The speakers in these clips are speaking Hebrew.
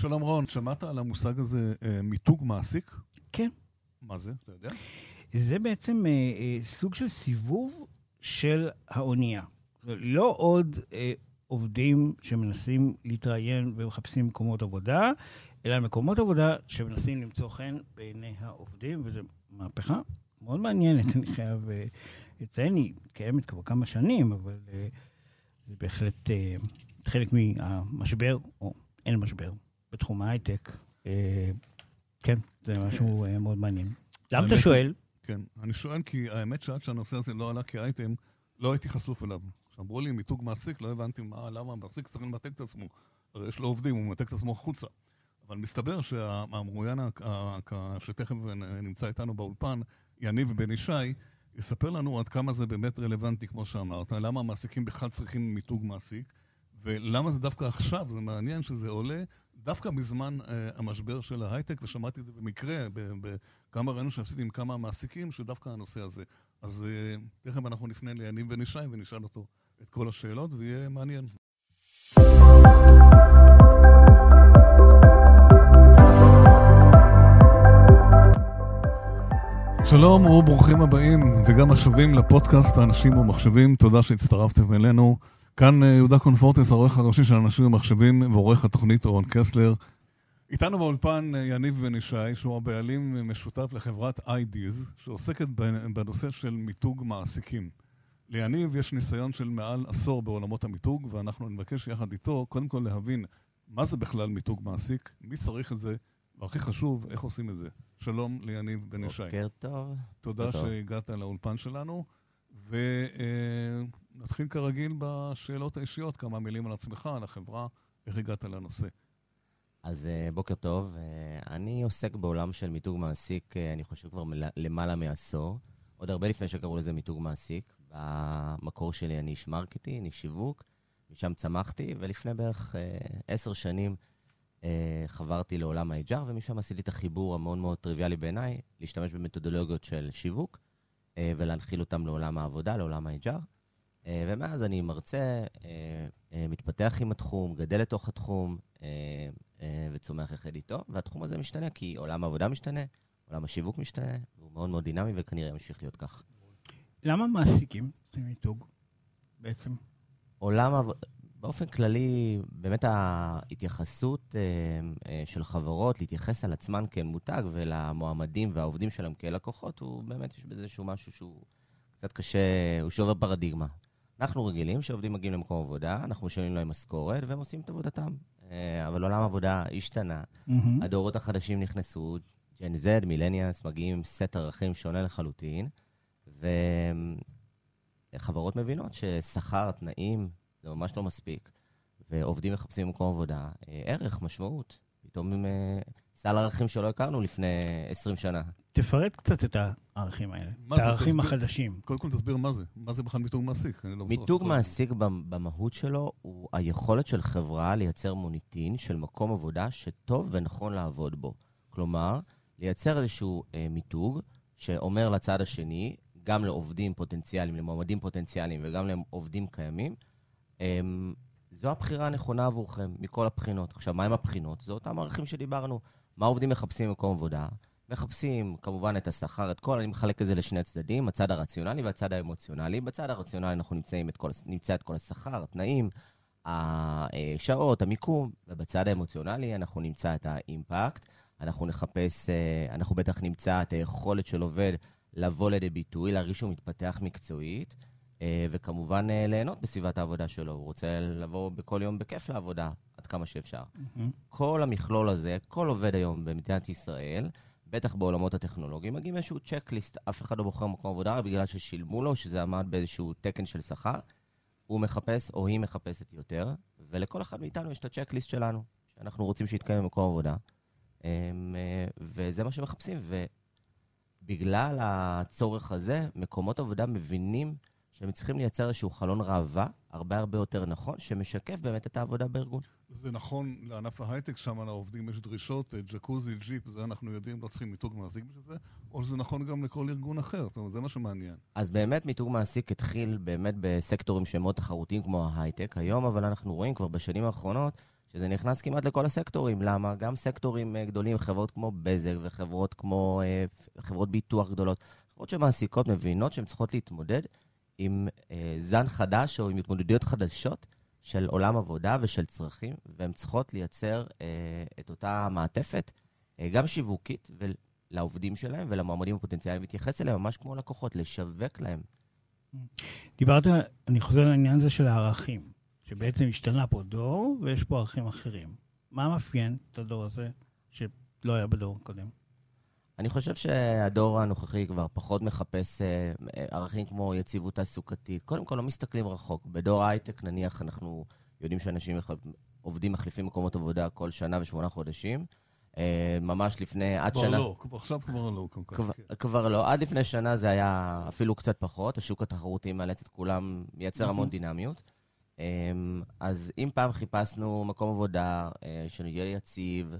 שלום רון, שמעת על המושג הזה אה, מיתוג מעסיק? כן. מה זה? אתה יודע? זה בעצם אה, אה, סוג של סיבוב של האונייה. לא עוד אה, עובדים שמנסים להתראיין ומחפשים מקומות עבודה, אלא מקומות עבודה שמנסים למצוא חן בעיני העובדים, וזו מהפכה מאוד מעניינת, אני חייב אה, לציין, היא קיימת כבר כמה שנים, אבל אה, זה בהחלט אה, חלק מהמשבר, או אין משבר, בתחום ההייטק. אה, כן, זה משהו אה, מאוד מעניין. למה אתה שואל? כן. אני שואל כי האמת שעד שהנושא הזה לא עלה כאייטם, לא הייתי חשוף אליו. כשאמרו לי מיתוג מעסיק, לא הבנתי מה, למה המעסיק צריך למתג את עצמו. הרי יש לו עובדים, הוא ממתג את עצמו החוצה. אבל מסתבר שהמרואיין שתכף נמצא איתנו באולפן, יניב בן ישי, יספר לנו עד כמה זה באמת רלוונטי, כמו שאמרת, למה המעסיקים בכלל צריכים מיתוג מעסיק, ולמה זה דווקא עכשיו, זה מעניין שזה עולה דווקא בזמן אה, המשבר של ההייטק, ושמעתי את זה במקרה, בכמה ראינו שעשיתי עם כמה מעסיקים, שדווקא הנושא הזה. אז אה, תכף אנחנו נפנה ליניב בן ישי ונשאל אותו את כל השאלות, ויהיה מעניין. שלום וברוכים הבאים, וגם השבים לפודקאסט האנשים ומחשבים. תודה שהצטרפתם אלינו. כאן אה, יהודה קונפורטס, העורך הראשי של אנשים ומחשבים, ועורך התוכנית אורן קסלר. איתנו באולפן אה, יניב בן ישי, שהוא הבעלים משותף לחברת איידיז, שעוסקת בנ- בנושא של מיתוג מעסיקים. ליניב יש ניסיון של מעל עשור בעולמות המיתוג, ואנחנו נבקש יחד איתו, קודם כל להבין מה זה בכלל מיתוג מעסיק, מי צריך את זה, והכי חשוב, איך עושים את זה. שלום ליניב בן ישי. בוקר טוב. תודה טוב. שהגעת לאולפן שלנו, ונתחיל כרגיל בשאלות האישיות, כמה מילים על עצמך, על החברה, איך הגעת לנושא. אז אה, בוקר טוב. אה, אני עוסק בעולם של מיתוג מעסיק, אה, אני חושב כבר למעלה מעשור. עוד הרבה לפני שקראו לזה מיתוג מעסיק. במקור שלי אני איש marketing, איש שיווק, משם צמחתי, ולפני בערך עשר שנים חברתי לעולם ה-HR, ומשם עשיתי את החיבור המאוד מאוד טריוויאלי בעיניי, להשתמש במתודולוגיות של שיווק, ולהנחיל אותם לעולם העבודה, לעולם ה-HR. אה, ומאז אני מרצה, אה, אה, מתפתח עם התחום, גדל לתוך התחום, וצומח יחד איתו, והתחום הזה משתנה כי עולם העבודה משתנה, עולם השיווק משתנה, והוא מאוד מאוד דינמי וכנראה ימשיך להיות כך. למה מעסיקים צריכים מיתוג בעצם? עולם, באופן כללי, באמת ההתייחסות של חברות להתייחס על עצמן כאל מותג ולמועמדים והעובדים שלהם כאל לקוחות, הוא באמת, יש בזה איזשהו משהו שהוא קצת קשה, הוא שובר פרדיגמה. אנחנו רגילים שעובדים מגיעים למקום עבודה, אנחנו משלמים להם משכורת והם עושים את עבודתם. אה, אבל עולם העבודה השתנה, מהמם. הדורות החדשים נכנסו, ג'ן זד, מילניאס, מגיעים עם סט ערכים שונה לחלוטין, וחברות מבינות ששכר, תנאים, זה ממש לא מספיק, ועובדים מחפשים במקום עבודה אה, ערך, משמעות. פתאום עם אה, סל ערכים שלא הכרנו לפני 20 שנה. תפרט קצת את הערכים האלה, מה את זה? הערכים תסביר. החדשים. קודם כל תסביר מה זה. מה זה בכלל מיתוג מעסיק? לא מיתוג מעסיק במ- במהות שלו הוא היכולת של חברה לייצר מוניטין של מקום עבודה שטוב ונכון לעבוד בו. כלומר, לייצר איזשהו אה, מיתוג שאומר לצד השני, גם לעובדים פוטנציאליים, למועמדים פוטנציאליים וגם לעובדים קיימים, אה, זו הבחירה הנכונה עבורכם, מכל הבחינות. עכשיו, מהם הבחינות? זה אותם ערכים שדיברנו. מה עובדים מחפשים במקום עבודה? מחפשים כמובן את השכר, את כל, אני מחלק את זה לשני צדדים, הצד הרציונלי והצד האמוציונלי. בצד הרציונלי אנחנו נמצאים את כל, נמצא את כל השכר, התנאים, השעות, המיקום, ובצד האמוציונלי אנחנו נמצא את האימפקט. אנחנו נחפש, אה, אנחנו בטח נמצא את היכולת של עובד לבוא לידי ביטוי, להרגיש שהוא מתפתח מקצועית, אה, וכמובן אה, ליהנות בסביבת העבודה שלו. הוא רוצה לבוא בכל יום בכיף לעבודה, עד כמה שאפשר. מהמם. כל המכלול הזה, כל עובד היום במדינת ישראל, בטח בעולמות הטכנולוגיים, מגיעים איזשהו צ'קליסט. אף אחד לא בוחר מקום עבודה בגלל ששילמו לו, שזה עמד באיזשהו תקן של שכר. הוא מחפש או היא מחפשת יותר, ולכל אחד מאיתנו יש את הצ'קליסט שלנו, שאנחנו רוצים שיתקיים במקום עבודה. אמ, אה, וזה מה שמחפשים. ובגלל הצורך הזה, מקומות עבודה מבינים שהם צריכים לייצר איזשהו חלון ראווה, הרבה הרבה יותר נכון, שמשקף באמת את העבודה בארגון. זה נכון לענף ההייטק, שם לעובדים יש דרישות, ג'קוזי, ג'יפ, זה אנחנו יודעים, לא צריכים מיתוג מעסיק בשביל זה, או שזה נכון גם לכל ארגון אחר, זאת אומרת, זה מה שמעניין. אז באמת מיתוג מעסיק התחיל באמת בסקטורים שהם מאוד תחרותיים כמו ההייטק היום, אבל אנחנו רואים כבר בשנים האחרונות שזה נכנס כמעט לכל הסקטורים. למה? גם סקטורים אה, גדולים, חברות כמו בזק וחברות כמו אה, חברות ביטוח גדולות, חברות שמעסיקות מבינות שהן צריכות להתמודד עם אה, זן חדש או עם התמודדויות חדשות של עולם עבודה ושל צרכים, והן צריכות לייצר אה, את אותה מעטפת, אה, גם שיווקית, לעובדים שלהם ולמועמדים הפוטנציאליים להתייחס אליהם ממש כמו לקוחות, לשווק להם. דיברת, אני חוזר לעניין הזה של הערכים, שבעצם השתנה פה דור ויש פה ערכים אחרים. מה מאפיין את הדור הזה שלא היה בדור הקודם? אני חושב שהדור הנוכחי כבר פחות מחפש אה, ערכים כמו יציבות תעסוקתית. קודם כל, לא מסתכלים רחוק. בדור הייטק, נניח, אנחנו יודעים שאנשים עובדים מחליפים מקומות עבודה כל שנה ושמונה חודשים. אה, ממש לפני, עד כבר שנה... לא, עכשיו כבר לא. כבר, כן. כבר לא. עד לפני שנה זה היה אפילו קצת פחות. השוק התחרותי מאלץ את כולם, מייצר המון דינמיות. אה, אז אם פעם חיפשנו מקום עבודה שנהיה יציב,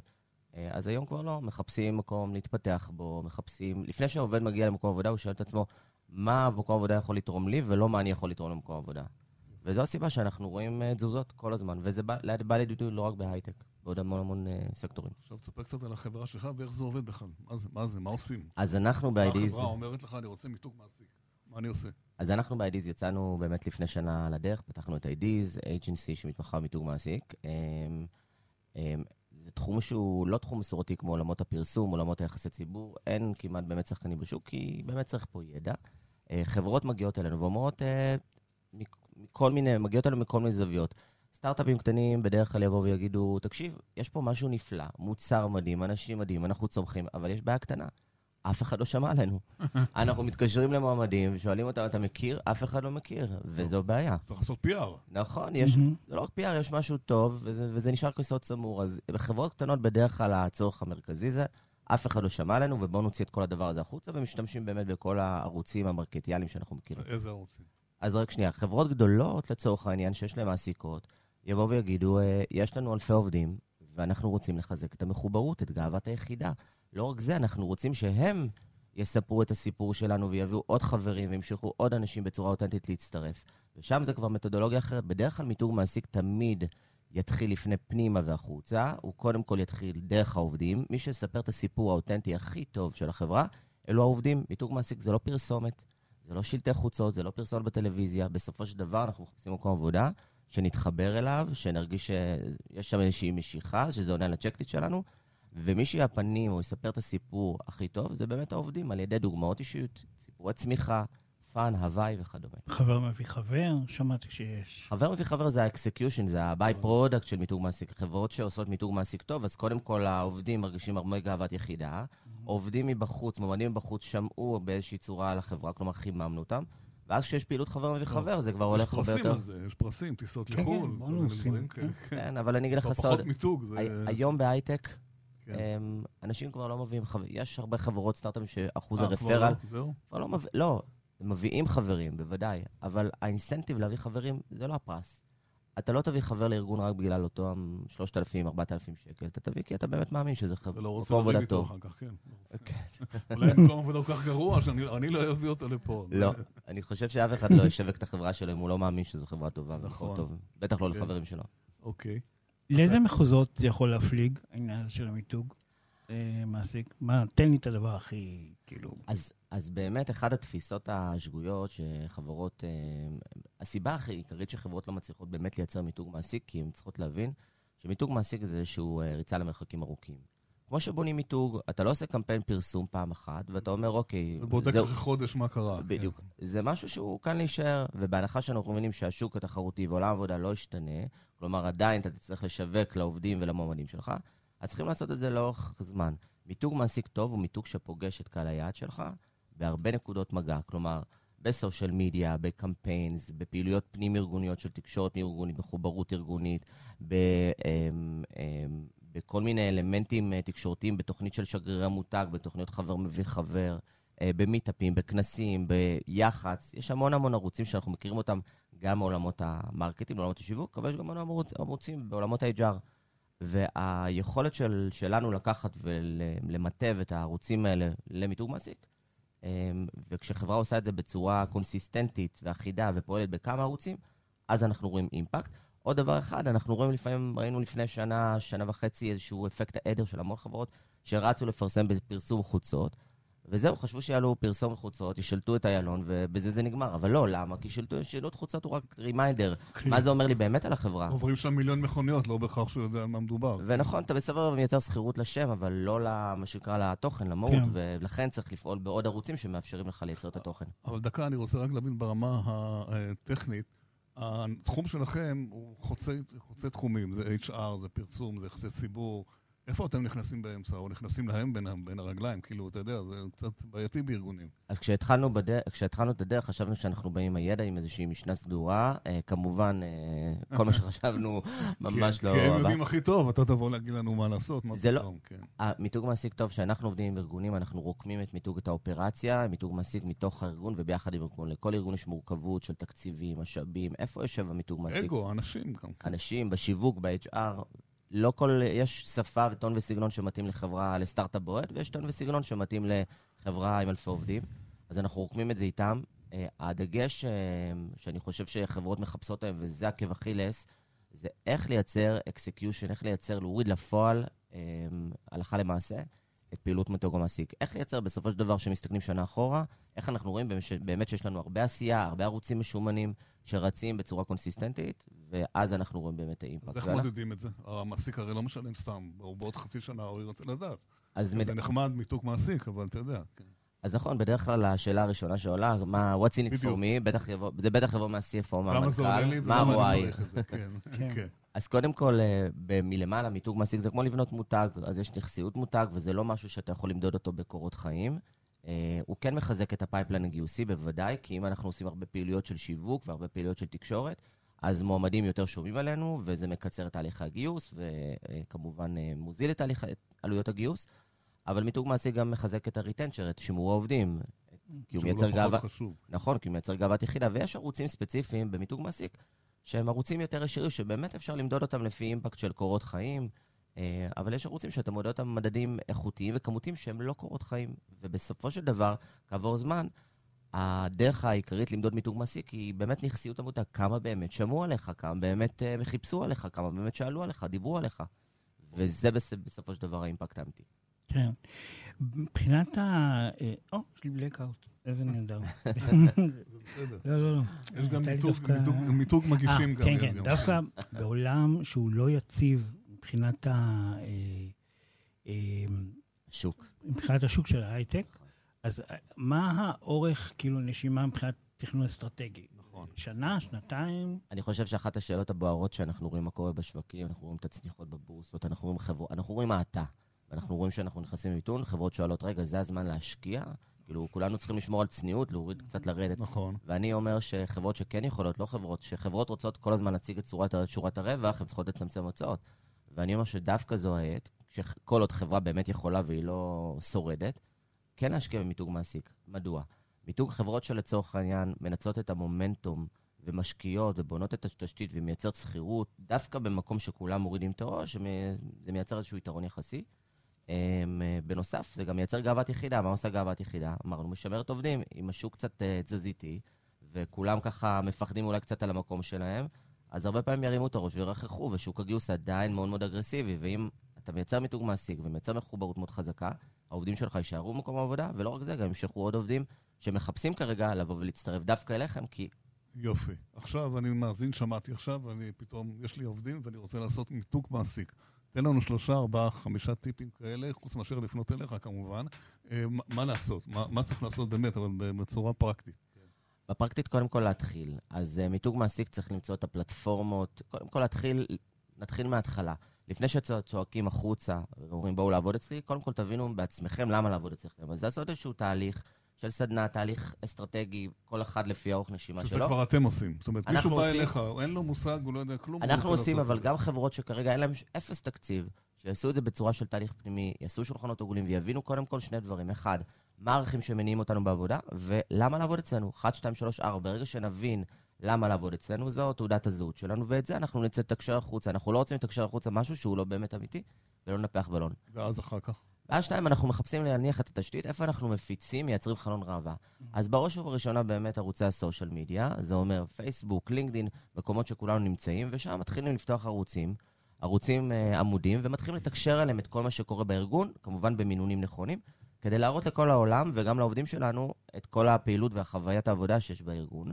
אז היום כבר לא, מחפשים מקום להתפתח בו, מחפשים... לפני שהעובד מגיע למקום עבודה, הוא שואל את עצמו, מה מקום עבודה יכול לתרום לי, ולא מה אני יכול לתרום למקום עבודה. וזו הסיבה שאנחנו רואים אה, תזוזות כל הזמן, וזה בא, בא לידי ביטוי לא רק בהייטק, בעוד המון המון uh, סקטורים. עכשיו תספר קצת על החברה שלך ואיך זה עובד בכלל. מה זה, מה זה, מה עושים? אז אנחנו באיידיז... החברה אומרת לך, אני רוצה מיתוג מעסיק. מה אני עושה? אז אנחנו באיידיז יצאנו באמת לפני שנה לדרך, פתחנו את איידיז, אייג'נסי שמתמחה במיתוג מעסיק. Um, um, זה תחום שהוא לא תחום מסורתי כמו עולמות הפרסום, עולמות היחסי ציבור, אין כמעט באמת שחקנים בשוק, כי באמת צריך פה ידע. אה, חברות מגיעות אלינו ואומרות, אה, מכל מיני, מגיעות אלינו מכל מיני זוויות. סטארט-אפים קטנים בדרך כלל יבואו ויגידו, תקשיב, יש פה משהו נפלא, מוצר מדהים, אנשים מדהים, אנחנו צומחים, אבל יש בעיה קטנה. אף אחד לא שמע עלינו. אנחנו מתקשרים למועמדים ושואלים אותם, אתה מכיר? אף אחד לא מכיר, וזו בעיה. צריך לעשות PR. נכון, יש, זה לא רק PR, יש משהו טוב, וזה, וזה נשאר כיסאות סמור. אז בחברות קטנות בדרך כלל הצורך המרכזי זה, אף אחד לא שמע עלינו, ובואו נוציא את כל הדבר הזה החוצה, ומשתמשים באמת בכל הערוצים המרקטיאליים שאנחנו מכירים. איזה ערוצים? אז רק שנייה, חברות גדולות, לצורך העניין, שיש להן מעסיקות, יבואו ויגידו, אה, יש לנו אלפי עובדים, ואנחנו רוצים לחזק את המחוברות, את גאוות היחידה. לא רק זה, אנחנו רוצים שהם יספרו את הסיפור שלנו ויביאו עוד חברים וימשכו עוד אנשים בצורה אותנטית להצטרף. ושם זה כבר מתודולוגיה אחרת. בדרך כלל מיתוג מעסיק תמיד יתחיל לפני פנימה והחוצה, הוא קודם כל יתחיל דרך העובדים. מי שיספר את הסיפור האותנטי הכי טוב של החברה, אלו העובדים. מיתוג מעסיק זה לא פרסומת, זה לא שלטי חוצות, זה לא פרסומת בטלוויזיה. בסופו של דבר אנחנו מחפשים מקום עבודה שנתחבר אליו, שנרגיש שיש שם איזושהי משיכה, שזה עונה ל checklist שלנו, ומי שיהיה הפנים או יספר את הסיפור הכי טוב, זה באמת העובדים, על ידי דוגמאות אישיות, סיפורי צמיחה, fun, הוואי וכדומה. חבר מביא חבר? שמעתי שיש. חבר מביא חבר זה ה execution, זה ה-by product של מיתוג מעסיק. חברות שעושות מיתוג מעסיק טוב, אז קודם כל העובדים מרגישים הרבה גאוות יחידה. עובדים מבחוץ, מועמדים מבחוץ, שמעו באיזושהי צורה על החברה, כלומר חיממנו אותם. ואז כשיש פעילות חבר מביא חבר, זה כבר הולך הרבה יותר... יש פרסים על זה, יש פרסים, טיסות לחו"ל, כל מיני דברים כאלה. כן, אבל אני אגיד לך סוד. פחות מיתוג. היום בהייטק, כן. אנשים כבר לא מביאים חברים. יש הרבה חברות סטארט-אפים שאחוז הרפרל... אה, כבר לא? זהו? לא מביא... לא, מביאים חברים, בוודאי, אבל האינסנטיב להביא חברים זה לא הפרס. אתה לא תביא חבר לארגון רק בגלל אותו 3,000, 4,000 שקל, אתה תביא כי אתה באמת מאמין שזה חבר, מקום עבודה טוב. אתה לא רוצה לריב איתו אחר כך, כן. כן. אולי מקום עבודה כל כך גרוע, שאני לא אביא אותו לפה. לא, אני חושב שאף אחד לא ישווק את החברה שלו אם הוא לא מאמין שזו חברה טובה. נכון. בטח לא כן. לחברים שלו. אוקיי. לאיזה מחוזות זה יכול להפליג, העניין הזה של המיתוג? אה, מעסיק? מה, תן לי את הדבר הכי, כאילו... אז, אז באמת, אחת התפיסות השגויות שחברות... אה, הסיבה הכי עיקרית שחברות לא מצליחות באמת לייצר מיתוג מעסיק, כי הן צריכות להבין שמיתוג מעסיק זה איזשהו אה, ריצה למרחקים ארוכים. כמו שבונים מיתוג, אתה לא עושה קמפיין פרסום פעם אחת, ואתה אומר, אוקיי... ובודק אחרי חודש מה קרה. בדיוק. כן. זה משהו שהוא כאן להישאר, ובהנחה שאנחנו מבינים שהשוק התחרותי ועולם העבודה לא ישתנה, כלומר, עדיין אתה תצטרך לשווק לעובדים ולמועמדים שלך, אז צריכים לעשות את זה לאורך זמן. מיתוג מעסיק טוב הוא מיתוג שפוגש את קהל היעד שלך בהרבה נקודות מגע. כלומר, בסושיאל מדיה, בקמפיינס, בפעילויות פנים-ארגוניות של תקשורת פנים-ארגונית, מחוברות ארגונית, ב, אמ, אמ, בכל מיני אלמנטים אה, תקשורתיים, בתוכנית של שגרירי המותג, בתוכניות חבר מביא חבר, אה, במיטאפים, בכנסים, ביח"צ. יש המון המון ערוצים שאנחנו מכירים אותם גם מעולמות ה marketing, מעולמות השיווק, אבל יש גם המון ערוצים בעולמות ה-HR. והיכולת של, שלנו לקחת ולמטב את הערוצים האלה למיתוג מעסיק, אמ, וכשחברה עושה את זה בצורה קונסיסטנטית ואחידה ופועלת בכמה ערוצים, אז אנחנו רואים impact. עוד דבר אחד, אנחנו רואים לפעמים, ראינו לפני שנה, שנה וחצי, איזשהו אפקט העדר של המון חברות, שרצו לפרסם בפרסום חוצות, וזהו, חשבו שיעלו פרסום חוצות, ישלטו את איילון, ובזה זה נגמר. אבל לא, למה? כי שילטו, שילוט חוצות הוא רק reminder. מה זה אומר לי באמת על החברה? עוברים שם מיליון מכוניות, לא בהכרח שהוא יודע על מה מדובר. ונכון, אתה בסדר מייצר היכרות לשם, אבל לא למה שנקרא לתוכן, למהות, כן. ולכן צריך לפעול בעוד ערוצים שמאפשרים לך לייצר את התוכן. אבל דקה, אני רוצה רק להבין ברמה הטכנית. התחום שלכם הוא חוצה, חוצה תחומים, זה HR, זה פרסום, זה יחסי ציבור. איפה אתם נכנסים באמצע, או נכנסים להם בין, בין הרגליים? כאילו, אתה יודע, זה קצת בעייתי בארגונים. אז כשהתחלנו, בדרך, כשהתחלנו את הדרך, חשבנו שאנחנו באים עם הידע, עם איזושהי משנה סדורה. אה, כמובן, אה, כל מה שחשבנו ממש כי, לא... כי הם. יודעים הכי טוב, אתה תבוא להגיד לנו מה לעשות, מה זה לא- כן. המיתוג מעסיק טוב, כשאנחנו עובדים עם ארגונים, אנחנו רוקמים את מיתוג את האופרציה, מיתוג מעסיק מתוך הארגון וביחד עם ארגון. לכל ארגון יש מורכבות של תקציבים, משאבים, איפה יושב המיתוג מעסיק? אגו, אנשים גם. כן. אנשים, בשיווק, ב-HR, לא כל... יש שפה וטון וסגנון שמתאים לחברה, לסטארט-אפ בועט, ויש טון וסגנון שמתאים לחברה עם אלפי עובדים. אז אנחנו רוקמים את זה איתם. אה, הדגש אה, שאני חושב שחברות מחפשות היום, וזה עקב אכילס, זה איך לייצר execution, איך לייצר, להוריד לפועל, אה, הלכה למעשה, את פעילות מיתוג המעסיק. איך לייצר בסופו של דבר, שמסתכלים שנה אחורה, איך אנחנו רואים באמת שיש לנו הרבה עשייה, הרבה ערוצים משומנים שרצים בצורה קונסיסטנטית, ואז אנחנו רואים באמת האימפקט. אז איך מודדים את זה? המעסיק הרי לא משלם סתם, הוא בעוד חצי שנה הוא ירצה לדעת. אז, מד... זה נחמד מיתוג מעסיק, אבל אתה יודע. אז נכון, בדרך כלל השאלה הראשונה שעולה, מה, what's in it for me, בטח יבוא, זה בטח יבוא מה-CFO, למה זה עולה לי מהמנכ"ל, מה ולמה אני ה-ROI. צריך את זה, כן. כן. כן. אז קודם כל, אה, מלמעלה, מיתוג מעסיק זה כמו לבנות מותג, אז יש נכסיות מותג, וזה לא משהו שאתה יכול למדוד אותו בקורות חיים. אה, הוא כן מחזק את ה pipeline הגיוסי, בוודאי, כי אם אנחנו עושים הרבה פעילויות של שיווק והרבה פעילויות של תקשורת, אז מועמדים יותר שומעים עלינו, וזה מקצר את תהליך הגיוס, וכמובן אה, מוזיל את תהליך את עלויות הגיוס. אבל מיתוג מעסיק גם מחזק את ה retention, את שימור העובדים, כי הוא מייצר לא גאווה... פחות חשוב. נכון, כי הוא מייצר גאוות יחידה, ויש ערוצים ספציפיים במיתוג מעסיק, שהם ערוצים יותר ישירים, שבאמת אפשר למדוד אותם לפי impact של קורות חיים, אה, אבל יש ערוצים שאתה מודד אותם במדדים איכותיים וכמותיים שהם לא קורות חיים. ובסופו של דבר, כעבור זמן, הדרך העיקרית למדוד מיתוג מעסיק היא באמת נכסיות המותג. כמה באמת שמעו עליך, כמה באמת אה, חיפשו עליך, כמה באמת שאלו עליך, דיברו עליך. וזה בס- בסופו של דבר האימפקט האמיתי. כן. מבחינת ה... אה, או, יש לי בלקאוט, איזה נהדר. זה בסדר. לא, לא, לא. יש גם מיתוג- אה, גם. כן, כן. דווקא בעולם שהוא לא יציב מבחינת ה... אה, שוק. מבחינת השוק של ההייטק, אז מה האורך, כאילו, נשימה מבחינת תכנון אסטרטגי? נכון. שנה, שנתיים? אני חושב שאחת השאלות הבוערות שאנחנו רואים מה קורה בשווקים, אנחנו רואים את הצניחות בבורסות, אנחנו רואים חברות, אנחנו רואים האטה. ואנחנו רואים שאנחנו נכנסים למיתון, חברות שואלות, רגע, זה הזמן להשקיע? כאילו, כולנו צריכים לשמור על צניעות, להוריד קצת לרדת. נכון. ואני אומר שחברות שכן יכולות, לא חברות, שחברות רוצות כל הזמן להציג את צורת, שורת הרווח, הן צריכות לצמצם הוצאות. ואני אומר שדווקא זו העת, שכל עוד חברה באמת יכולה והיא לא שורדת, כן להשקיע במיתוג מעסיק. מדוע? מיתוג חברות שלצורך העניין מנצלות את המומנטום ומשקיעות ובונות את התשתית ומייצרת שכירות, דווקא במקום שכולם מורידים את הראש, זה מייצר איזשהו יתרון יחסי. אמ, אה, בנוסף, זה גם מייצר גאוות יחידה. מה עושה גאוות יחידה? אמרנו, משמרת עובדים. אם השוק קצת אה, תזזיתי, וכולם ככה מפחדים אולי קצת על המקום שלהם, אז הרבה פעמים ירימו את הראש וירחחו, ושוק הגיוס עדיין מאוד מאוד אגרסיבי. ואם אתה מייצר מיתוג מעסיק ומייצר מחוברות מאוד חזקה, העובדים שלך יישארו במקום העבודה, ולא רק זה, גם ימשכו עוד עובדים שמחפשים כרגע לבוא ולהצטרף דווקא אליכם, כי יופי. עכשיו אני מאזין, שמעתי עכשיו, אני פתאום, יש לי עובדים ואני רוצה לעשות מיתוג מעסיק. תן לנו שלושה, ארבעה, חמישה טיפים כאלה, חוץ מאשר לפנות אליך כמובן. אה, מה- מה לעשות? מה מה צריך לעשות באמת, אבל בצורה פרקטית. בפרקטית, קודם כל להתחיל. אז uh, מיתוג מעסיק צריך למצוא את הפלטפורמות. קודם כל להתחיל, נתחיל מההתחלה. לפני שצועקים החוצה ואומרים בואו לעבוד אצלי, קודם כל תבינו בעצמכם למה לעבוד אצלכם. אז לעשות איזשהו תהליך של סדנה, תהליך אסטרטגי, כל אחד לפי האורך נשימה שזה שלו. כבר אתם עושים. זאת אומרת, מישהו בא עושים- אליך, אין לו מושג, הוא לא יודע כלום. אנחנו עושים, אבל. גם חברות שכרגע אין להן אפס תקציב, שיעשו את זה בצורה של תהליך פנימי, יעשו שולחנות עגולים ויבינו קודם כל שני דברים. אחד, מה הערכים שמניעים אותנו בעבודה, ולמה לעבוד אצלנו. 1, 2, 3, 4. ברגע שנבין למה לעבוד אצלנו, זו תעודת הזהות שלנו, ואת זה אנחנו נצא לתקשר החוצה. אנחנו לא רוצים לתקשר החוצה משהו שהוא לא באמת אמיתי, ולא ננפח בלון. ואז אחר כך. ואז שתיים, אנחנו מחפשים להניח את התשתית, איפה אנחנו מפיצים, מייצרים חלון ראווה. אז בראש ובראשונה באמת ערוצי הסושיאל מדיה, זה אומר פייסבוק, לינקדין, מקומות שכולנו נמצאים, ושם מתחילים לפתוח ערוצים, ערוצים אה, עמודים, ומתחילים לתקשר אליהם את כל מה שקורה בארגון, כמובן במינונים נכונים, כדי להראות לכל העולם וגם לעובדים שלנו את כל הפעילות והחוויית העבודה שיש בארגון.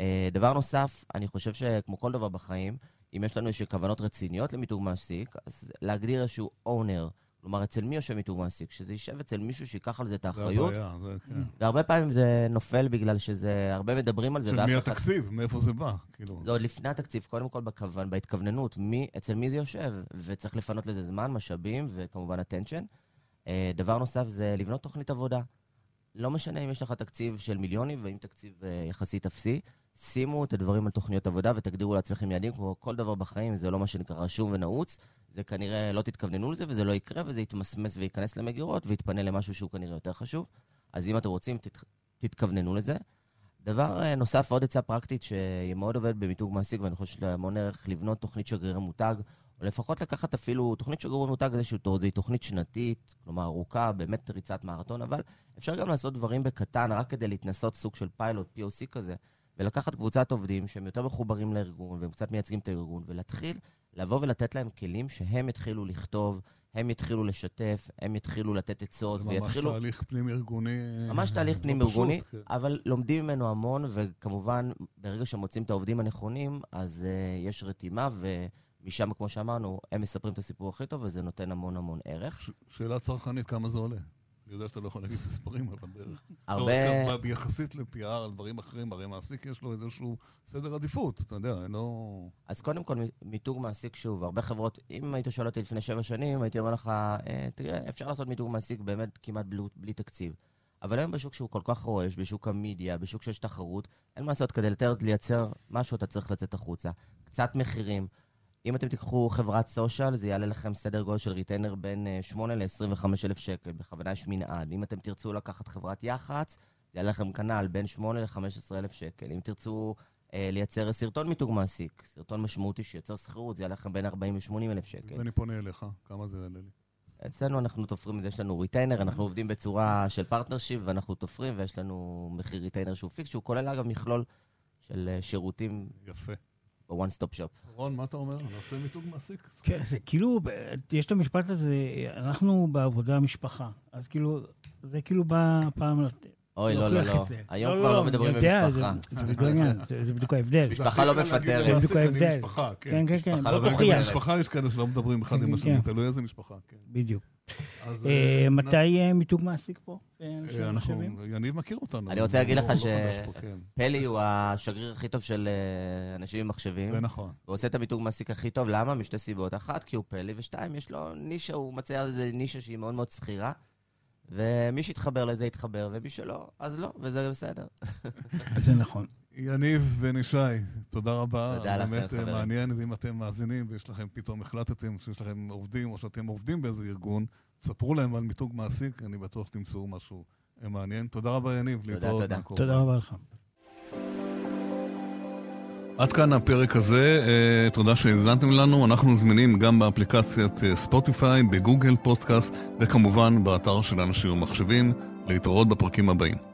אה, דבר נוסף, אני חושב שכמו כל דבר בחיים, אם יש לנו איזשהן כוונות רציניות למיתוג מעסיק, אז להגדיר איזשהו אונר, כלומר, אצל מי יושב מיתוג מעסיק? שזה יישב אצל מישהו שייקח על זה את האחריות. זה הבעיה, זה כן. והרבה פעמים זה נופל בגלל שזה, הרבה מדברים על זה, של מי אחד... התקציב? מאיפה זה בא? כאילו, לא, עוד לפני התקציב, קודם כל בכוון, בהתכווננות, מי, אצל מי זה יושב, וצריך לפנות לזה זמן, משאבים, וכמובן attention. אה, דבר נוסף זה לבנות תוכנית עבודה. לא משנה אם יש לך תקציב של מיליונים, ואם תקציב אה, יחסית אפסי, שימו את הדברים על תוכניות עבודה ותגדירו לעצמכם יעדים, כמו כל דבר בחיים, זה לא מה שנקרא רשום ונעוץ, זה כנראה לא תתכווננו לזה, וזה לא יקרה, וזה יתמסמס וייכנס למגירות, ויתפנה למשהו שהוא כנראה יותר חשוב. אז אם אתם רוצים, תת, תתכווננו לזה. דבר אה, נוסף, עוד עצה פרקטית שמאוד עובד במיתוג מעסיק, ואני חושב שזה המון ערך לבנות תוכנית שגרירי מותג, או לפחות לקחת אפילו תוכנית שגרירי מותג איזשהו תור, זו תוכנית שנתית, כלומר ארוכה, באמת ריצת מרתון, אבל אפשר גם לעשות דברים בקטן, רק כדי להתנסות סוג של פיילוט, POC כזה, ולקחת קבוצת עובדים שהם יותר מחוברים לארגון, והם קצת מייצגים את הארגון, ולהתחיל לבוא ולתת להם כלים שהם יתחילו לכתוב, הם יתחילו לשתף, הם יתחילו לתת עצות, זה ממש ויתחילו... תהליך פנים-ארגוני. ממש תהליך לא פנים-ארגוני, כן. אבל לומדים ממנו המון, וכמובן, ברגע שמוצאים את העובדים הנכונים, אז uh, יש רתימה, ומשם, כמו שאמרנו, הם מספרים את הסיפור הכי טוב, וזה נותן המון המון ערך. ש- שאלה צרכנית, כמה זה עולה? אני יודע שאתה לא יכול להגיד מספרים, אבל בערך. הרבה... לא, גם ביחסית ל-PR על דברים אחרים, הרי מעסיק יש לו איזשהו סדר עדיפות, אתה יודע, לא... אז קודם כל, מיתוג מעסיק, שוב, הרבה חברות, אם היית שואל אותי לפני שבע שנים, הייתי אומר לך, אה, תראה, אפשר לעשות מיתוג מעסיק באמת כמעט בלי, בלי תקציב. אבל היום בשוק שהוא כל כך רועש, בשוק המדיה, בשוק שיש תחרות, אין מה לעשות, כדי לייצר משהו, אתה צריך לצאת החוצה. קצת מחירים. אם אתם תיקחו חברת social, זה יעלה לכם סדר גודל של retainer בין אה, 8 ל-25 אלף שקל, בכוונה יש מנעד. אם אתם תרצו לקחת חברת יח"צ, זה יעלה לכם כנ"ל בין 8 ל-15 אלף שקל. אם תרצו אה, לייצר סרטון מיתוג מעסיק, סרטון משמעותי שיוצר שכירות, זה יעלה לכם בין 40 ל-80 אלף שקל. ואני פונה אליך, כמה זה יעלה לי? אצלנו אנחנו תופרים את זה, יש לנו ריטיינר, אנחנו עובדים בצורה של פרטנרשיפ, ואנחנו תופרים, ויש לנו מחיר ריטיינר שהוא פיקס, שהוא כולל אגב מכלול של אה, שירותים יפה. ב-one stop shop. רון, מה אתה אומר? נעשה מיתוג מעסיק? כן, זה כאילו, יש את המשפט הזה, אנחנו בעבודה משפחה. אז כאילו, זה כאילו בא פעם... אוי, לא, לא, לא. היום לא, כבר לא, לא אני מדברים במשפחה. זה- בדיוק העניין, זה זה בדיוק ההבדל. משפחה לא להגיד מפטרת. זה בדיוק אני ההבדל. משפחה, כן, כן, כן, משפחה בוא לא תוכיח. במשפחה יש כאלה שלא מדברים אחד עם כן, השני, כן. תלוי איזה משפחה, כן. בדיוק. אז, אה, אה, מתי אה, מיתוג מעסיק פה? יניב מכיר אותנו. אני רוצה להגיד לא- לך לא ש- חדש פה, כן. פלי הוא השגריר הכי טוב של אנשים עם מחשבים. זה נכון. הוא עושה את המיתוג מעסיק הכי טוב, למה? משתי סיבות. אחת, כי הוא פלי, ושתיים, יש לו נישה, הוא מציע איזה נישה שהיא מאוד מאוד שכירה, ומי שיתחבר לזה יתחבר, ומי שלא, אז לא, וזה בסדר. זה נכון. יניב בן ישי, תודה רבה. תודה לכם, באמת אה, חברים. מעניין, ואם אתם מאזינים ויש לכם, פתאום החלטתם שיש לכם עובדים, או שאתם עובדים באיזה ארגון, תספרו להם על מיתוג מעסיק, אני בטוח תמצאו משהו אה, מעניין. תודה רבה, יניב. תודה, להתראות תודה. תודה רבה לך. עד כאן הפרק הזה, אה, תודה שהאזנתם לנו, אנחנו זמינים גם באפליקציית אה, ספוטיפיי, בגוגל פודקאסט, וכמובן באתר של אנשים ומחשבים, להתראות בפרקים הבאים.